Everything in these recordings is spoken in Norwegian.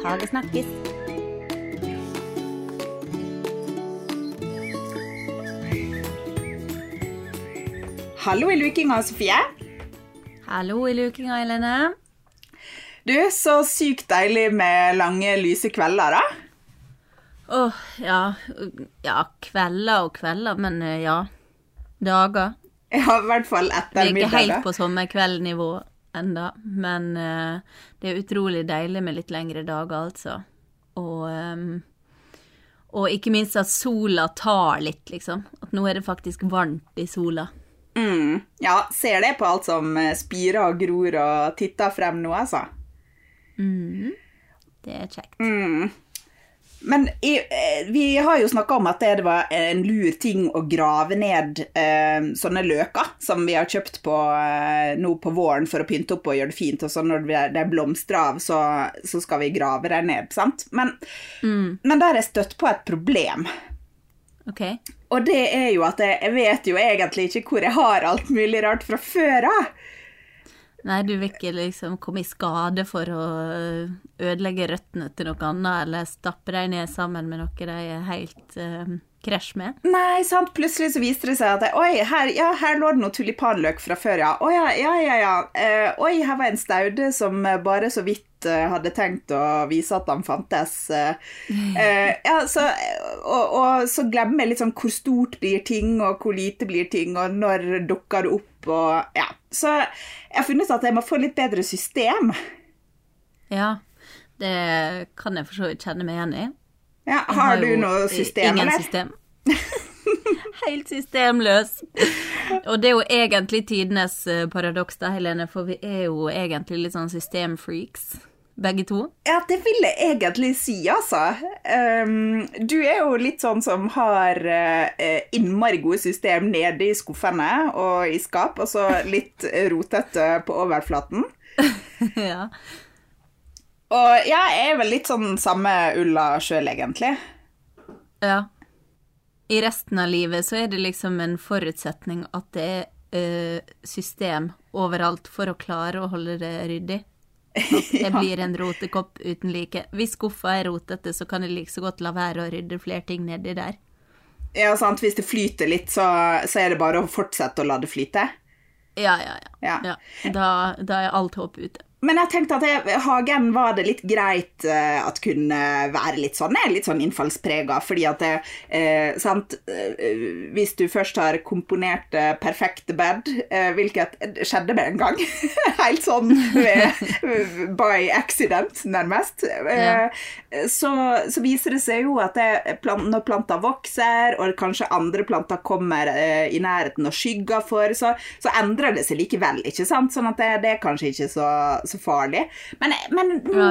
Hagesnakkis. Hallo i lukinga, Sofie. Hallo i lukinga, Helene. Du, så sykt deilig med lange, lyse kvelder, da. Åh, ja. Ja, kvelder og kvelder, men eh, ja. Dager. Ja, i hvert fall Vi er ikke helt på sommerkveldnivå enda, men eh, det er utrolig deilig med litt lengre dager, altså. Og, ehm, og ikke minst at sola tar litt, liksom. At nå er det faktisk varmt i sola. Mm. Ja, ser det på alt som eh, spirer og gror og titter frem nå, altså. Mm. Det er kjekt. Mm. Men i, eh, vi har jo snakka om at det var en lur ting å grave ned eh, sånne løker som vi har kjøpt på, eh, nå på våren for å pynte opp og gjøre det fint, og så når det blomstrer av, så, så skal vi grave dem ned, sant? Men, men der har jeg støtt på et problem. Okay. Og det er jo at jeg, jeg vet jo egentlig ikke hvor jeg har alt mulig rart fra før av. Nei, du vil ikke liksom komme i skade for å ødelegge røttene til noe annet, eller stappe deg ned sammen med noe de er helt uh, krasj med? Nei, sant. Plutselig så viste det seg at Oi, her, ja, her lå det noe tulipanløk fra før, ja. Å ja, ja, ja. ja. Uh, oi, her var en staude som bare så vidt eh, hadde tenkt å vise at han fantes. Eh, ja, så, og, og så glemmer jeg sånn hvor stort blir ting, og hvor lite blir ting, og når dukker det opp, og ja. Så jeg har funnet at jeg må få litt bedre system. Ja, det kan jeg for så vidt kjenne meg igjen i. Ja, har, har du noe system, ingen eller? system. Helt systemløs. Og det er jo egentlig tidenes eh, paradoks da, Helene, for vi er jo egentlig litt sånn systemfreaks, begge to. Ja, det vil jeg egentlig si, altså. Um, du er jo litt sånn som har uh, innmari gode system nede i skuffene og i skap, og så litt rotete på overflaten. ja. Og ja, jeg er vel litt sånn samme ulla sjøl, egentlig. Ja. I resten av livet så er det liksom en forutsetning at det er eh, system overalt for å klare å holde det ryddig. At jeg blir en rotekopp uten like. Hvis skuffa er rotete, så kan jeg like så godt la være å rydde flere ting nedi der. Ja, sant? Hvis det flyter litt, så, så er det bare å fortsette å la det flyte. Ja, ja, ja. Ja. ja. Da, da er alt håp ute. Men jeg tenkte at jeg, hagen var det litt greit eh, at kunne være litt sånn, er litt sånn innfallsprega, fordi at det, eh, sant, eh, hvis du først har komponert eh, perfekte bed, eh, hvilket skjedde med en gang, helt sånn ved, by accident nærmest, eh, så, så viser det seg jo at det, når planter vokser, og kanskje andre planter kommer i nærheten og skygger for, så, så endrer det seg likevel, ikke sant? Sånn at det, det er kanskje ikke så, så farlig. Men, men nå,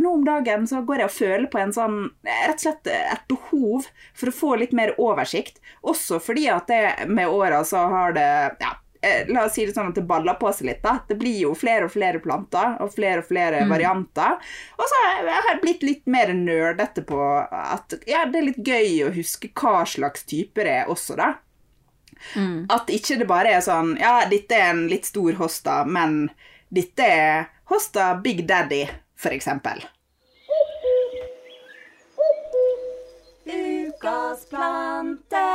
nå om dagen så går jeg og føler på en sånn, rett og slett et behov for å få litt mer oversikt, også fordi at det med åra så har det, ja, eh, La oss si det sånn at det baller på seg litt. da. Det blir jo flere og flere planter og flere og flere varianter. Og så har jeg blitt litt mer nerdete på at ja, det er litt gøy å huske hva slags typer det er også, da. At ikke det bare er sånn Ja, dette er en litt stor hosta, men dette er hosta Big Daddy, eksempel. Ukas plante.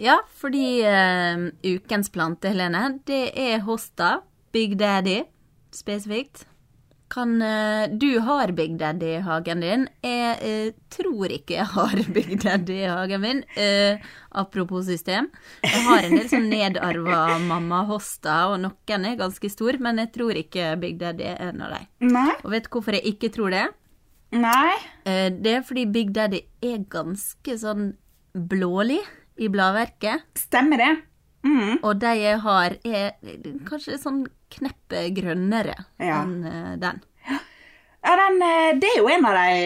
Ja, fordi uh, ukens plante, Helene, det er hosta. Big Daddy, spesifikt. Kan eh, Du har Big Daddy i hagen din. Jeg eh, tror ikke jeg har Big Daddy i hagen min. Eh, apropos system. Jeg har en del sånn nedarva mamma-hosta, og noen er ganske stor, men jeg tror ikke Big Daddy er en av dem. Og vet du hvorfor jeg ikke tror det? Nei? Eh, Det er fordi Big Daddy er ganske sånn blålig i bladverket. Stemmer det? Mm. Og de jeg har, er kanskje sånn kneppet grønnere Ja. enn eh, den. Ja, den, eh, det er jo en av de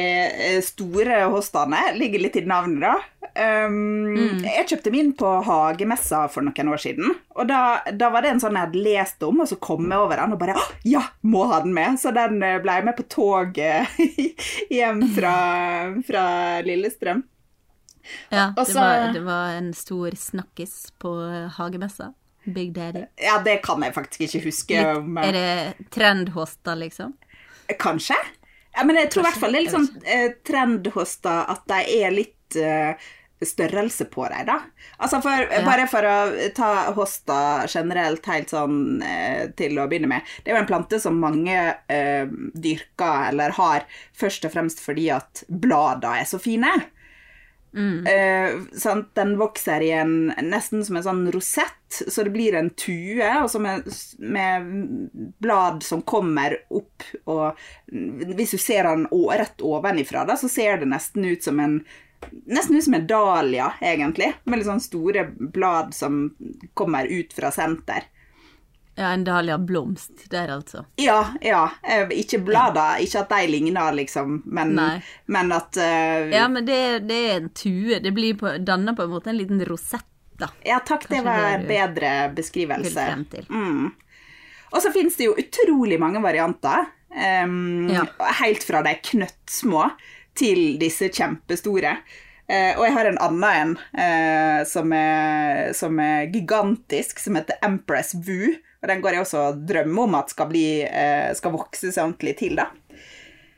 eh, store hostaene. Ligger litt i navnet, da. Um, Jeg kjøpte min på hagemessa for noen år siden. Og da, da var det en sånn jeg hadde lest om, og så kom jeg over den og bare Ja, må ha den med! Så den ble med på toget hjem fra, fra Lillestrøm. Ja, det Også, var, det var en stor snakkis på hagemessa. Big Daddy. Ja, det kan jeg faktisk ikke huske. Litt, om, er det trendhosta, liksom? Kanskje? Ja, men jeg tror i hvert fall det er litt sånn eh, trendhoster at de er litt eh, størrelse på dem, da. Altså for, Ja. Bare for å ta hosta generelt helt sånn eh, til å begynne med. Det er jo en plante som mange eh, dyrker eller har først og fremst fordi at bladene er så fine. Eh. Den vokser i en nesten som en sånn rosett, så det blir en tue, med, med blad som kommer opp, og hvis du ser den rett ovenifra, da, så ser det nesten ut som en Nesten ut som en dahlia, egentlig, med litt sånn store blad som kommer ut fra senter. Ja, en dahlia blomst der, altså. Ja, ja. eh, Ikke blader, ikke at de ligner, liksom, men, men at uh, Ja, men det, det er en tue. Det blir på, danner på en måte en liten rosett, da. Ja, takk, det var en bedre beskrivelse. Mm. Og så finnes det jo utrolig mange varianter. Um, Ja. Helt fra de knøttsmå til disse kjempestore. Uh, og jeg har en annen en uh, som, er, som er gigantisk, som heter Empress Vu. Og den går jeg også og drømmer om at skal, bli, eh, skal vokse seg ordentlig til, da.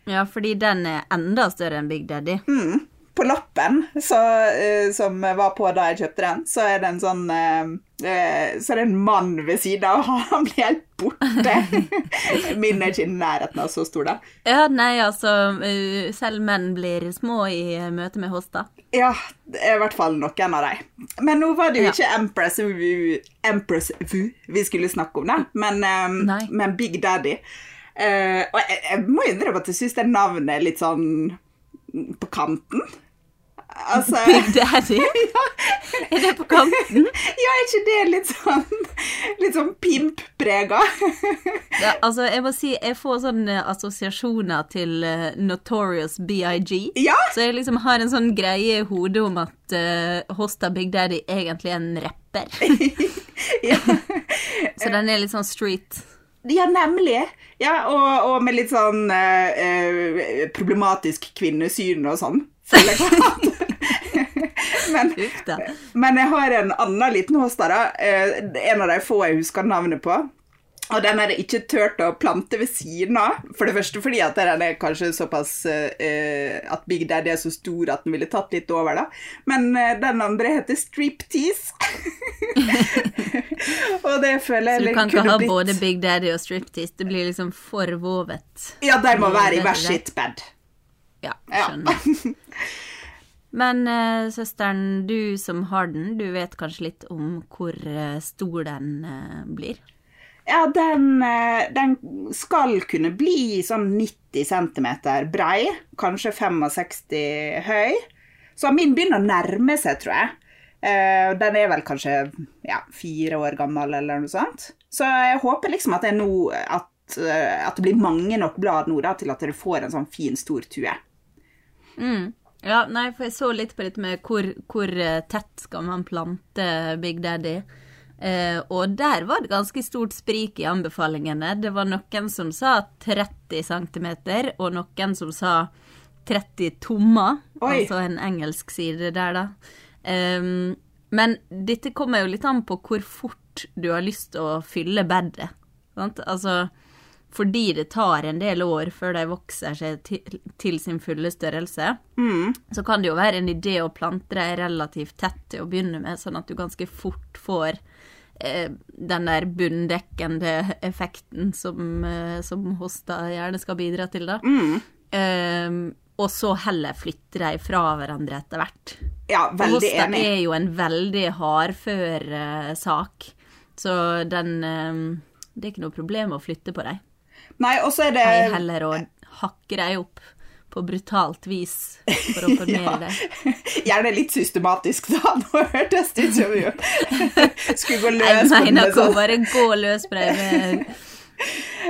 Ja, fordi den er enda større enn Big Daddy. Mm. På lappen så, eh, som var på da jeg kjøpte den, så er det en sånn eh, eh, Så er det en mann ved siden av, og han blir helt borte. Min er ikke i nærheten av så stor, da. Ja, nei, altså Selv menn blir små i møte med hosta. Ja, i hvert fall noen av dem. Men nå var det jo Ja. ikke Empress Vu, Empress Vu vi skulle snakke om, da, men, men Big Daddy. Og jeg, jeg må innrømme at jeg syns det navnet er litt sånn på kanten. Altså Big Daddy? Er det på kanten? Ja, er ikke det litt sånn Litt sånn pimp-prega? Ja, altså, jeg må si, jeg får sånne assosiasjoner til uh, Notorious BIG. Ja. Så jeg liksom har en sånn greie i hodet om at uh, Hosta Big Daddy egentlig er en rapper. ja. Så den er litt sånn street. ja, nemlig. Ja, og, og med litt sånn uh, problematisk kvinnesyn og sånn. Jeg at- men, men jeg har en annen liten hosta, da. Eh, en av de få jeg husker navnet på. Og den er det ikke tørt å plante ved siden av. For det første fordi at den er kanskje såpass eh, At Big Daddy er så stor at den ville tatt litt over, da. Men eh, den andre heter Striptease. og det føler Så du kan ikke ha blitt både Big Daddy og striptease. Det blir liksom for vovet. Ja, de må være i hver sitt bed. Ja, Ja. Men uh, søsteren, du som har den, du vet kanskje litt om hvor eh, stor den uh, blir? Ja, den, den skal kunne bli sånn 90 cm brei, kanskje 65 høy. Så min begynner å nærme seg, tror jeg. Den er vel kanskje ja, fire år gammel, eller noe sånt. Så jeg håper liksom at det, er nå, at, at det blir mange nok blad nå da, til at dere får en sånn fin, stor tue. Mm. Ja, nei, for jeg så litt på dette med hvor, hvor eh, tett skal man plante Big Daddy. Eh, og der var det ganske stort sprik i anbefalingene. Det var noen som sa 30 cm, og noen som sa 30 tommer. Oi. Altså en engelsk side der, da. Eh, men dette kommer jo litt an på hvor fort du har lyst til å fylle bedet. Sant? Altså fordi det tar en del år før de vokser seg til, til sin fulle størrelse, så kan det jo være en idé å plante dem relativt tett til å begynne med, sånn at du ganske fort får eh, den der bunndekkende effekten som, eh, som hosta gjerne skal bidra til, da. Eh, og så heller flytte dem fra hverandre etter hvert. Ja, veldig hosta enig. er jo en veldig hardfør eh, sak, så den eh, Det er ikke noe problem å flytte på dem. Nei, og så er det Nei, heller å hakke deg opp på brutalt vis for å formere det. Gjerne litt systematisk, da. Nå hørtes det ut som vi skulle gå løs på den. mener med ikke å sånn- bare gå løs på deg med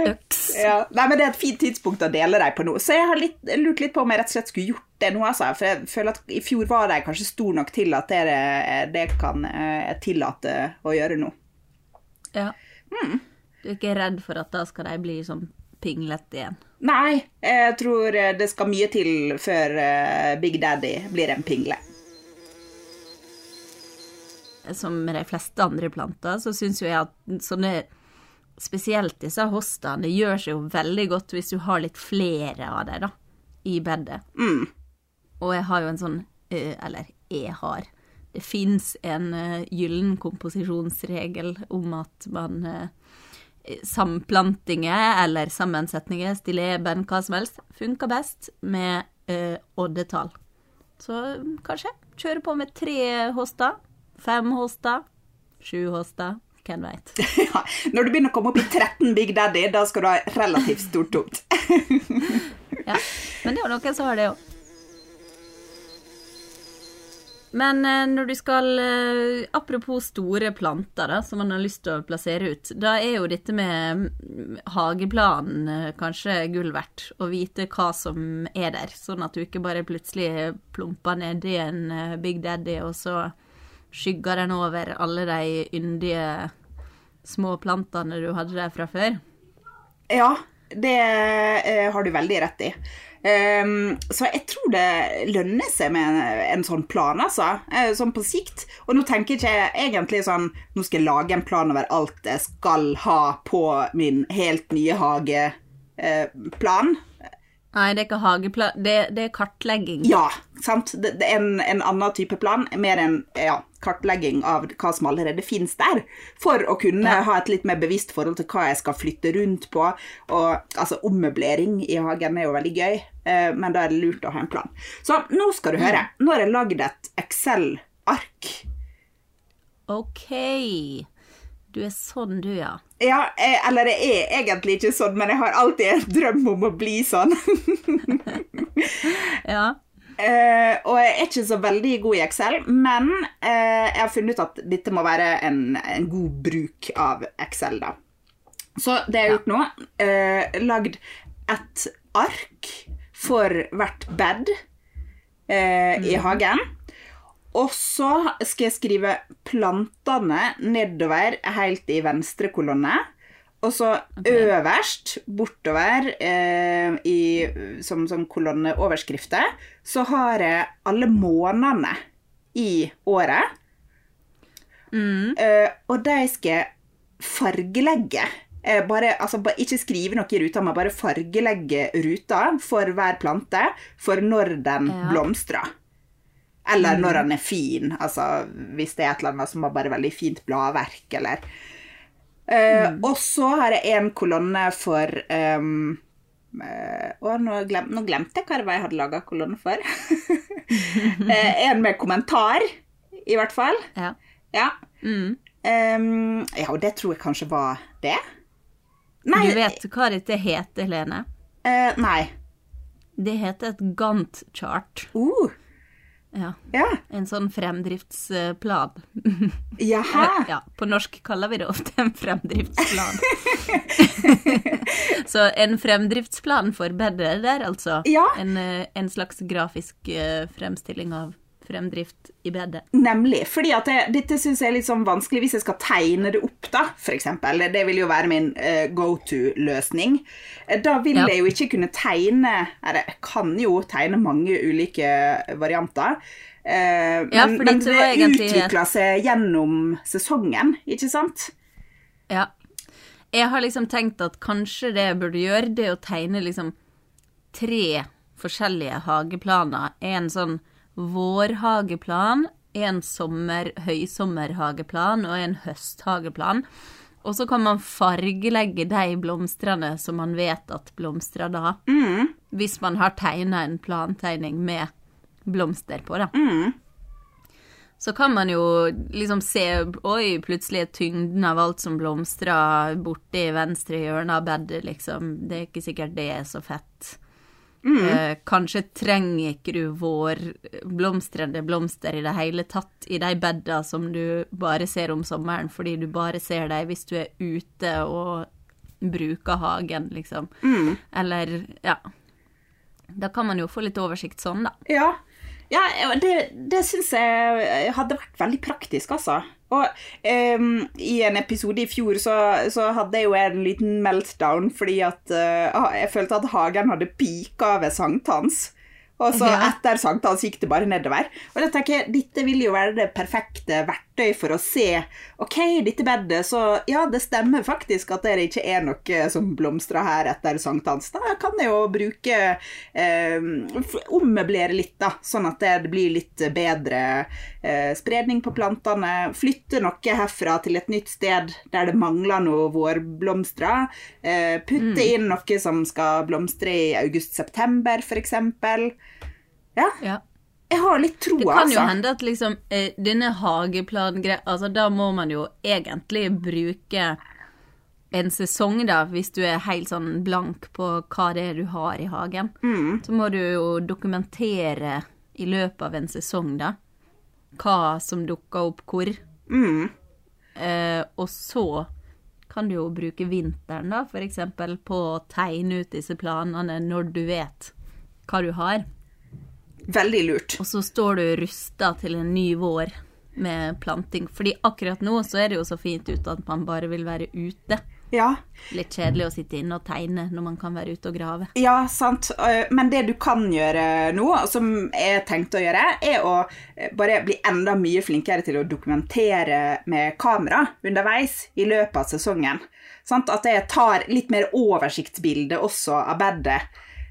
øks. Ja. Nei, men Det er et fint tidspunkt å dele deg på nå. Så jeg har litt, lurt litt på om jeg rett og slett skulle gjort det nå. Altså. For jeg føler at i fjor var de kanskje stor nok til at det, det kan eh, jeg tillate å gjøre nå. Ja. Du er ikke redd for at da skal de bli sånn pinglete igjen? Nei, jeg tror eh, det skal mye til før eh, Big Daddy blir en pingle. Som med de fleste andre planter, så syns jo jeg at sånne spesielt disse hostene, gjør seg jo veldig godt hvis du har litt flere av dem, da, i bedet. Og jeg har jo en sånn Eller jeg har. Det fins en gyllen komposisjonsregel om at man Samplantinger eller sammensetninger, stilleben, hva som helst, funker best med eh, oddetall. Så kanskje kjøre på med tre hoster, fem hoster, sju hoster, hvem veit. Ja, når du begynner å komme opp i 13 Big Daddy, da skal du ha relativt stort tomt. Ja. Men det er jo noen som har det òg. Men eh, når du skal eh, Apropos store planter da, som man har lyst til å plassere ut, da er jo dette med mm, hageplanen eh, kanskje gull verdt. Å vite hva som er der, sånn at du ikke bare plutselig plumper nedi en Big Daddy, og så skygger den over alle de yndige små plantene du hadde der fra før. Ja, det har du veldig rett i. Ehm, så jeg tror det lønner seg med en, en sånn plan, altså. Uh, sånn på sikt. Og nå tenker ikke jeg egentlig sånn Nå skal jeg lage en plan over alt jeg skal ha på min helt nye hageplan. Nei, det er ikke hageplan, det, det er kartlegging. Ja, sant. Det, det er en, en annen type plan. Mer en ja, kartlegging av hva som allerede finnes der. For å kunne Ja. ha et litt mer bevisst forhold til hva jeg skal flytte rundt på. Og altså, ommøblering i hagen er jo veldig gøy, eh, men da er det lurt å ha en plan. Så nå skal du høre. Nå har jeg lagd et Excel-ark. OK. Du er sånn, du, ja. Ja, eh, eller jeg er egentlig ikke sånn, men jeg har alltid en drøm om å bli sånn. Ja. Uh, og jeg er ikke så veldig god i Excel, men uh, jeg har funnet ut at dette må være en, en god bruk av Excel, da. Så det jeg har gjort nå, uh, lagd et ark for hvert bed eh, i hagen. Og så skal jeg skrive plantene nedover helt i venstre kolonne. Og så øverst, bortover eh, i, som, som kolonneoverskrifter, så har jeg alle månedene i året. Eh, og de skal jeg fargelegge. Eh, bare, altså, bare, ikke skrive noe i ruta, men bare fargelegge ruta for hver plante for når den Ja. blomstrer. Eller når han er fin. Altså hvis det er et eller annet som har bare veldig fint bladverk, eller Eh, Og så har jeg en kolonne for um, Å, nå, glem, nå glemte jeg hva det var jeg hadde laga kolonne for. uh, en med kommentar, i hvert fall. Ja. Ja. Mm. Um, ja, og det tror jeg kanskje var det. Nei. Du vet hva dette heter, Helene? nei. Det heter et Gantt-chart. Uh, Ja. ja. En sånn fremdriftsplan. Jaha. Ja, på norsk kaller vi det ofte en fremdriftsplan. Så en fremdriftsplan for bedre der, altså. Ja. En, eh, en slags grafisk eh, fremstilling av fremdrift i bedet. Nemlig. fordi at det, dette syns jeg er litt sånn vanskelig hvis jeg skal tegne det opp, da, eksempel. Det vil jo være min uh, go to-løsning. Eh, Da vil Ja. jeg jo ikke kunne tegne Eller jeg kan jo tegne mange ulike varianter. Uh, Ja, men, men det egentlig utvikler seg gjennom sesongen, ikke sant? Ja. Jeg har liksom tenkt at kanskje det jeg burde gjøre, det er å tegne liksom tre forskjellige hageplaner. En sånn vårhageplan, en sommer, høysommerhageplan og en høsthageplan. Og så kan man fargelegge de blomstene som man vet at blomstrer da. Hvis man har tegna en plantegning med blomster på, da. Så kan man jo liksom se Oi, plutselig er tyngden av alt som blomstrer borte i venstre hjørne av bedet, liksom. Det er ikke sikkert det er så fett. Eh, kanskje trenger ikke du vårblomstrende blomster i det hele tatt i de bedene som du bare ser om sommeren, fordi du bare ser dem hvis du er ute og bruker hagen, liksom. Eller, ja. Da kan man jo få litt oversikt sånn, da. Ja, ja det, det syns jeg hadde vært veldig praktisk, altså. Og um, i en episode i fjor så, så hadde jeg jo en liten meltdown fordi at uh, jeg følte at hagen hadde pika ved sankthans. Og så Ja. etter sankthans gikk det bare nedover. Og da tenker jeg, dette vil jo være det perfekte hvert verktøy for å se OK, dette bedet, så ja, det stemmer faktisk at det ikke er noe som blomstrer her etter sankthans. Da kan jeg jo bruke eh, Ommøblere litt, da, sånn at det blir litt bedre eh, spredning på plantene. Flytte noe herfra til et nytt sted der det mangler noe vårblomstrer. Eh, putte Mm. inn noe som skal blomstre i august-september, f.eks. Ja. Ja. Jeg har litt troa, Det kan jo altså. hende at liksom eh, denne hageplangreia Altså, da må man jo egentlig bruke en sesong, da, hvis du er helt sånn blank på hva det er du har i hagen. Mm. Så må du jo dokumentere i løpet av en sesong, da, hva som dukker opp hvor. Mm. Eh, og så kan du jo bruke vinteren, da, for eksempel, på å tegne ut disse planene når du vet hva du har. Veldig lurt. Og så står du rusta til en ny vår med planting. Fordi akkurat nå så er det jo så fint ute at man bare vil være ute. Ja. Litt kjedelig å sitte inne og tegne når man kan være ute og grave. Ja, sant. Eh, Men det du kan gjøre nå, som jeg tenkte å gjøre, er å eh, bare bli enda mye flinkere til å dokumentere med kamera underveis i løpet av sesongen. Sant? At jeg tar litt mer oversiktsbilde også av bedet.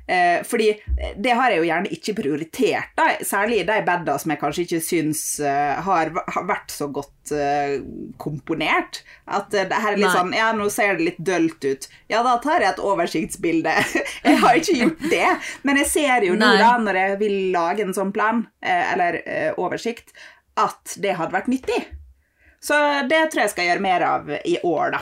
Eh, fordi det har jeg jo gjerne ikke prioritert, da. særlig i de bedene som jeg kanskje ikke syns uh, har, har vært så godt uh, komponert. At uh, det her er litt Nei. sånn Ja, nå ser det litt dølt ut. Ja, da tar jeg et oversiktsbilde. jeg har ikke gjort det, men jeg ser jo nå, Nei. da, når jeg vil lage en sånn plan, eh, eller eh, oversikt, at det hadde vært nyttig. Så det tror jeg skal gjøre mer av i år, da.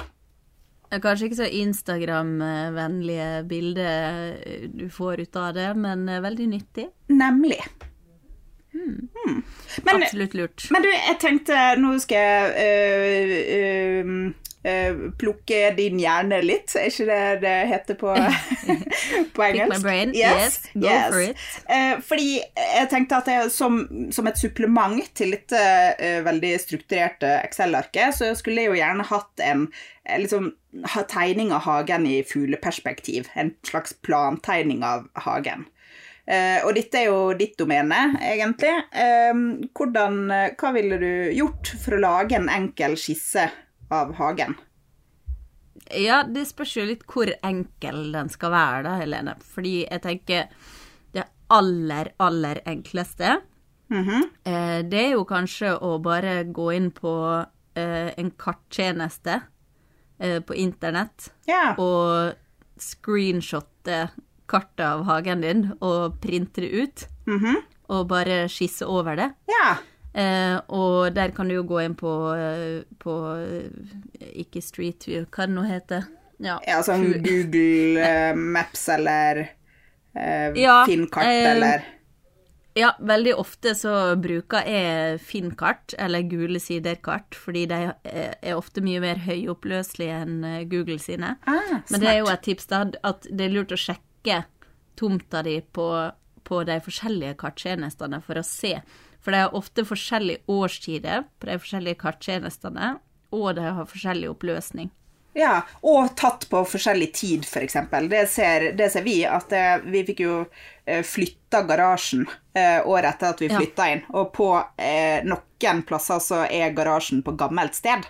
Kanskje ikke så Instagram-vennlige bilder du får ut av det, men eh, veldig nyttig. Nemlig. Mm. Men, Absolutt lurt. men du, jeg tenkte Nå skal jeg øh, øh, plukke din hjerne litt. Er ikke det det heter på, på engelsk? my brain. Yes, go for it. Eh, fordi jeg tenkte at jeg, som, som et supplement til dette eh, veldig strukturerte Excel-arket, så skulle jeg jo gjerne hatt en eh, liksom, ha tegning av hagen i fugleperspektiv. En slags plantegning av hagen. Eh, og dette er jo ditt domene, egentlig. Eh, hvordan, eh, hva ville du gjort for å lage en enkel skisse av hagen? Ja, det spørs jo litt hvor enkel den skal være, da, Helene. Fordi jeg tenker det aller, aller enkleste Mhm. eh, Det er jo kanskje å bare gå inn på eh, en karttjeneste eh, på internett Ja. og screenshotte kartet av hagen din og printe det ut. Mhm. Og bare skisse over det. ja. Eh, og der kan du jo gå inn på, eh, på eh, Ikke Street View, hva det nå heter. Ja, Ja, sånn Google eh, Maps eller eh, Ja, Finnkart eh, eller ja, veldig ofte så bruker jeg Finn-kart eller Gule sider-kart, fordi de er ofte mye mer høyoppløselige enn Google sine. ah, Men det er jo et tips da, at det er lurt å sjekke tomta di på, på de forskjellige karttjenestene for å se. For det er ofte forskjellige årstider på de forskjellige karttjenestene, og de har forskjellig oppløsning. Ja, og tatt på forskjellig tid, f.eks. Det, ser- det ser vi, at eh, vi fikk jo eh, flytta garasjen eh, året etter at vi Ja. inn. Og på noen plasser så er garasjen på gammelt sted.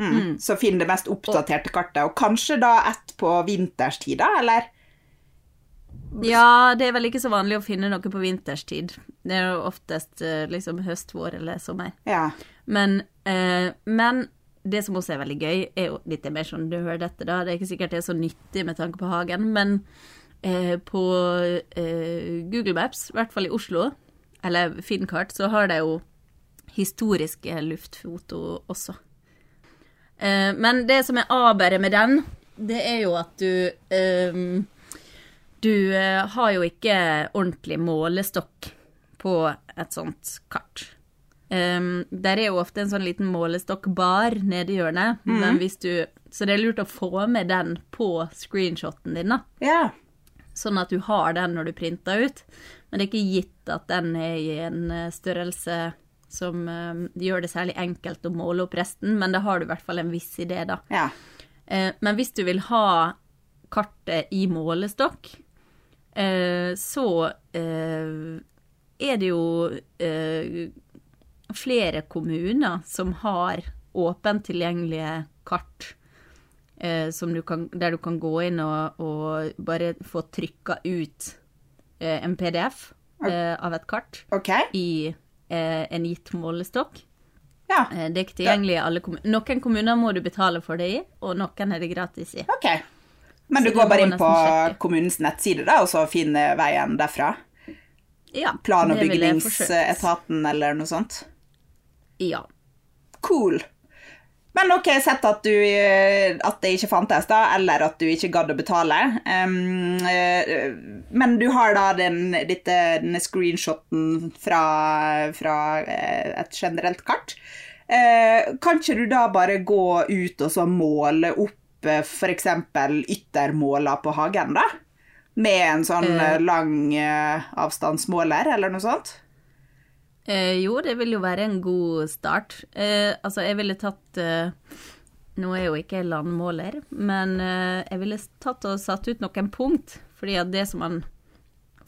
Mm. Så finn det mest oppdaterte kartet. Og kanskje da ett på vinterstid, da, eller? Ja, det er vel ikke så vanlig å finne noe på vinterstid. Det er jo oftest eh, liksom høst, vår eller sommer. Ja. Men, eh, men det som også er veldig gøy, er jo litt mer sånn du hører dette, da. Det er ikke sikkert det er så nyttig med tanke på hagen, men eh, på eh, Google Maps, i hvert fall i Oslo, eller Finnkart, så har de jo historiske luftfoto også. Eh, men det som er aberet med den, det er jo at du eh, Du eh, har jo ikke ordentlig målestokk på et sånt kart. Um, der er jo ofte en sånn liten målestokkbar nede i hjørnet, men hvis du Så det er lurt å få med den på screenshoten din, da. Yeah. Sånn at du har den når du printer ut. Men det er ikke gitt at den er i en eh, størrelse som um, gjør det særlig enkelt å måle opp resten, men da har du i hvert fall en viss idé, da. Yeah. Uh, men hvis du vil ha kartet i målestokk, så eh, er det jo eh, flere kommuner som har åpent tilgjengelige kart. Eh, som du kan, der du kan gå inn og, og bare få trykka ut eh, en PDF eh, av et kart okay. i eh, en gitt målestokk. Ja. Eh, det er ikke tilgjengelig i alle kommuner. Noen kommuner må du betale for det i, og noen er det gratis i. OK. Men du du går bare inn på kommunens nettside da, og så finner veien derfra? Ja, Plan- og bygningsetaten eller noe sånt? Ja. Cool. Men ok, sett at, du, eh, at det ikke fantes, da, eller at du ikke gadd å betale. Um, uh, men du har da den, dette, denne screenshoten fra, fra eh, et generelt kart. Uh, kan ikke du da bare gå ut og så måle opp eh, f.eks. yttermåler på hagen, da? Med en sånn eh, lang avstandsmåler, eller noe sånt? Eh, jo, det vil jo være en god start. Eh, altså, jeg ville tatt eh, Nå er jo ikke jeg landmåler, men jeg ville tatt og satt ut noen punkt. Fordi at det som man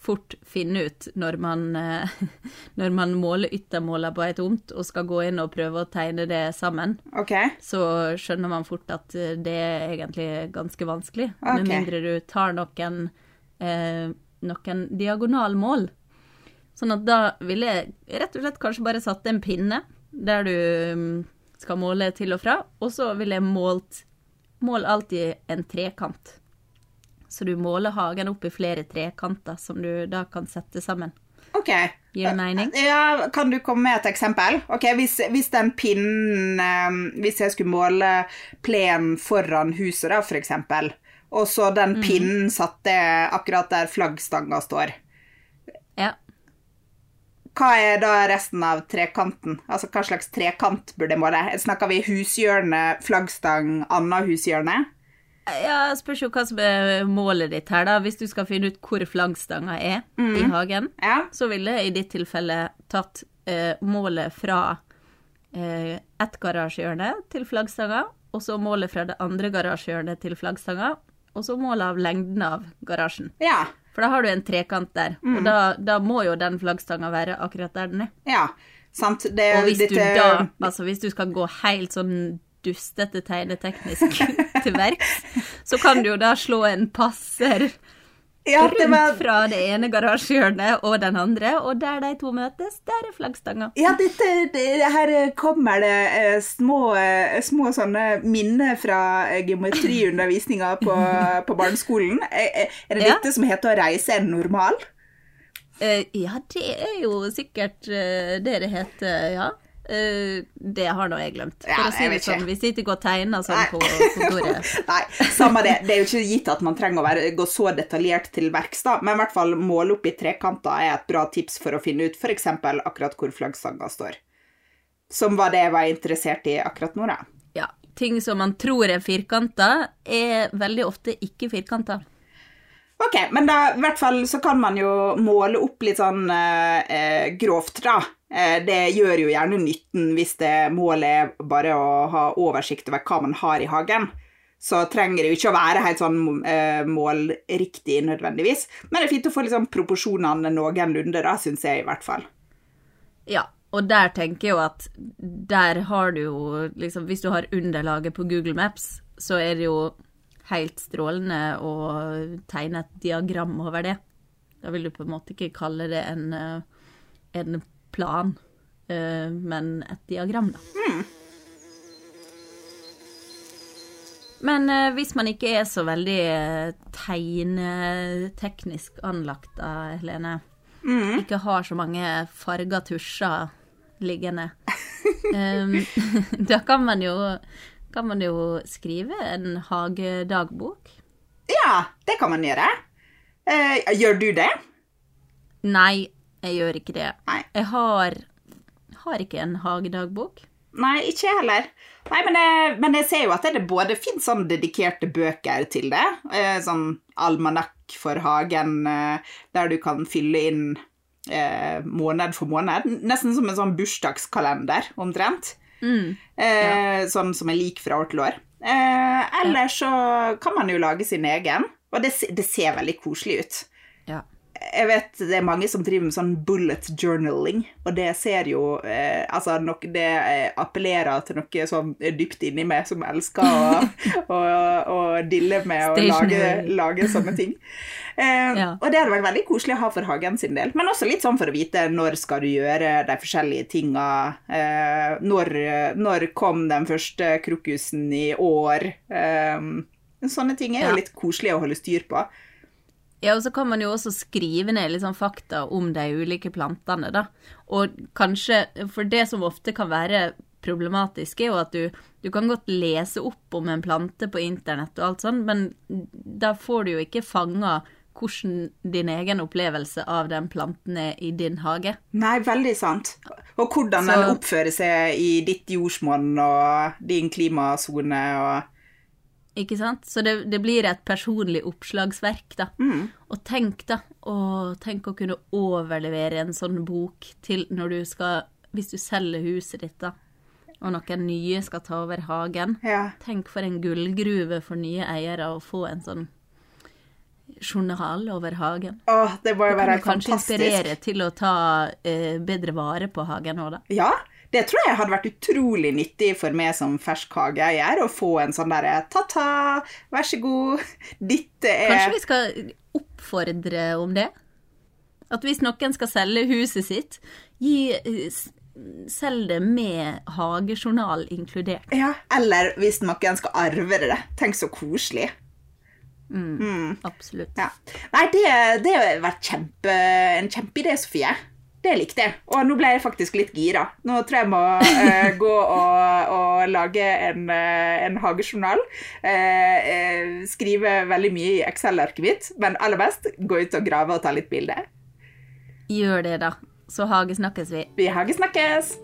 fort finne ut når man, eh, når man måler yttermåler på ei tomt og skal gå inn og prøve å tegne det sammen, Okay. så skjønner man fort at eh, det er egentlig ganske vanskelig. Okay. Med mindre du tar noen, eh, noen diagonalmål. Sånn at da ville jeg rett og slett kanskje bare satt en pinne der du mm, skal måle til og fra, og så ville jeg målt Mål alltid en trekant. Så du måler hagen opp i flere trekanter som du da kan sette sammen. Ok. Gir det mening? Ja, Kan du komme med et eksempel? Ok, Hvis, hvis den pinnen eh, Hvis jeg skulle måle plen foran huset, da, for eksempel, og så den Mm. pinnen satte akkurat der flaggstanga står, Ja. hva er da resten av trekanten? Altså, Hva slags trekant burde jeg måle? Snakker vi hushjørne, flaggstang, annet hushjørne? Ja, spørs jo hva som er målet ditt her, da. Hvis du skal finne ut hvor flaggstanga er i hagen, Ja. så ville jeg i ditt tilfelle tatt eh, målet fra eh, ett garasjehjørne til flaggstanga, og så målet fra det andre garasjehjørnet til flaggstanga, og så målet av lengden av garasjen. Ja. For da har du en trekant der, og da, da må jo den flaggstanga være akkurat der den er. ja. Sant. Det, Og hvis du da, altså hvis du skal gå helt sånn dustete tegneteknisk til verks, så kan du jo da slå en passer ja, rundt var, fra det ene garasjehjørnet og den andre, og der de to møtes, der er flaggstanga. Ja, dette, det, her kommer det eh, små, eh, små sånne minner fra eh, geometriundervisninga på, på barneskolen. Er det Ja. dette som heter å reise en normal? Ja, det er jo sikkert det det heter, ja. Eh, det har nå jeg glemt. For Ja, å si det sånn, vi sitter ikke og tegner sånn på kontoret. Nei, samme det. Det er jo ikke gitt at man trenger å være, gå så detaljert til verks, da. Men i hvert fall måle opp i trekanter er et bra tips for å finne ut f.eks. akkurat hvor flaggstanga står. Som var det jeg var interessert i akkurat nå, da. Ja, ting som man tror er firkanta, er veldig ofte ikke firkanta. Ok, men da i hvert fall så kan man jo måle opp litt sånn eh, eh, grovt, da. Eh, det gjør jo gjerne nytten hvis det målet er bare å ha oversikt over hva man har i hagen. Så trenger det jo ikke å være helt sånn eh, målriktig nødvendigvis. Men det er fint å få liksom proporsjonene noenlunde, da, syns jeg i hvert fall. Ja, og der tenker jeg jo at der har du jo liksom Hvis du har underlaget på Google Maps, så er det jo helt strålende å tegne et diagram over det. Da vil du på en måte ikke kalle det en, eh, en plan, eh, men et diagram, da. Men eh, hvis man ikke er så veldig eh, tegneteknisk anlagt, da, Helene, ikke har så mange farga tusjer liggende, um, da kan man, jo, kan man jo skrive en hagedagbok. Ja, det kan man gjøre. Uh, gjør du det? Nei, jeg gjør ikke det. Nei. Jeg har, har ikke en hagedagbok. Nei, ikke jeg heller. Nei, men jeg, men jeg ser jo at det både finnes sånn dedikerte bøker til det. Eh, sånn almanakk for hagen, eh, der du kan fylle inn eh, måned for måned. Nesten som en sånn bursdagskalender, omtrent. Eh, Sånn som er lik fra år til år. Eh, eller så kan man jo lage sin egen, og det, det ser veldig koselig ut. Jeg vet det er mange som driver med sånn bullet journaling, og det ser jo eh, Altså, nok, det eh, appellerer til noe sånn dypt inni meg som elsker å, å, å dille med og lage, lage sånne ting. Eh, Ja. Og det hadde vært veldig koselig å ha for hagen sin del, men også litt sånn for å vite når skal du gjøre de forskjellige tinga. Eh, når, når kom den første krokusen i år? Eh, sånne ting er jo litt koselig å holde styr på. Ja, og så kan man jo også skrive ned litt sånn fakta om de ulike plantene, da. Og kanskje, for det som ofte kan være problematisk, er jo at du, du kan godt lese opp om en plante på internett og alt sånn, men da får du jo ikke fanga hvordan din egen opplevelse av den planten er i din hage. Nei, veldig sant. Og hvordan Så- den oppfører seg i ditt jordsmonn og din klimasone og Ikke sant? Så det, det blir et personlig oppslagsverk, da. Og tenk, da, og tenk å kunne overlevere en sånn bok til når du skal Hvis du selger huset ditt, da, og noen nye skal ta over hagen. Ja. Tenk for en gullgruve for nye eiere å få en sånn journal over hagen. Åh, det må jo være fantastisk. Det kan kanskje inspirere til å ta eh, bedre vare på hagen òg, da. Ja, det tror jeg hadde vært utrolig nyttig for meg som fersk hageeier å få en sånn derre ta-ta, vær så god, dette er Kanskje vi skal oppfordre om det? At hvis noen skal selge huset sitt, gi, selg det med hagejournal inkludert. Ja, eller hvis noen skal arve det. Tenk så koselig. Absolutt. Ja. Nei, det, det har vært kjempe, en kjempeidé, Sofie. Det likte jeg. Og nå ble jeg faktisk litt gira. Nå tror jeg jeg må uh, gå og, og lage en, uh, en hagejournal. Uh, skrive veldig mye i Excel-arket mitt, men aller best gå ut og grave og ta litt bilder. Gjør det, da. Så hagesnakkes vi. Vi hagesnakkes!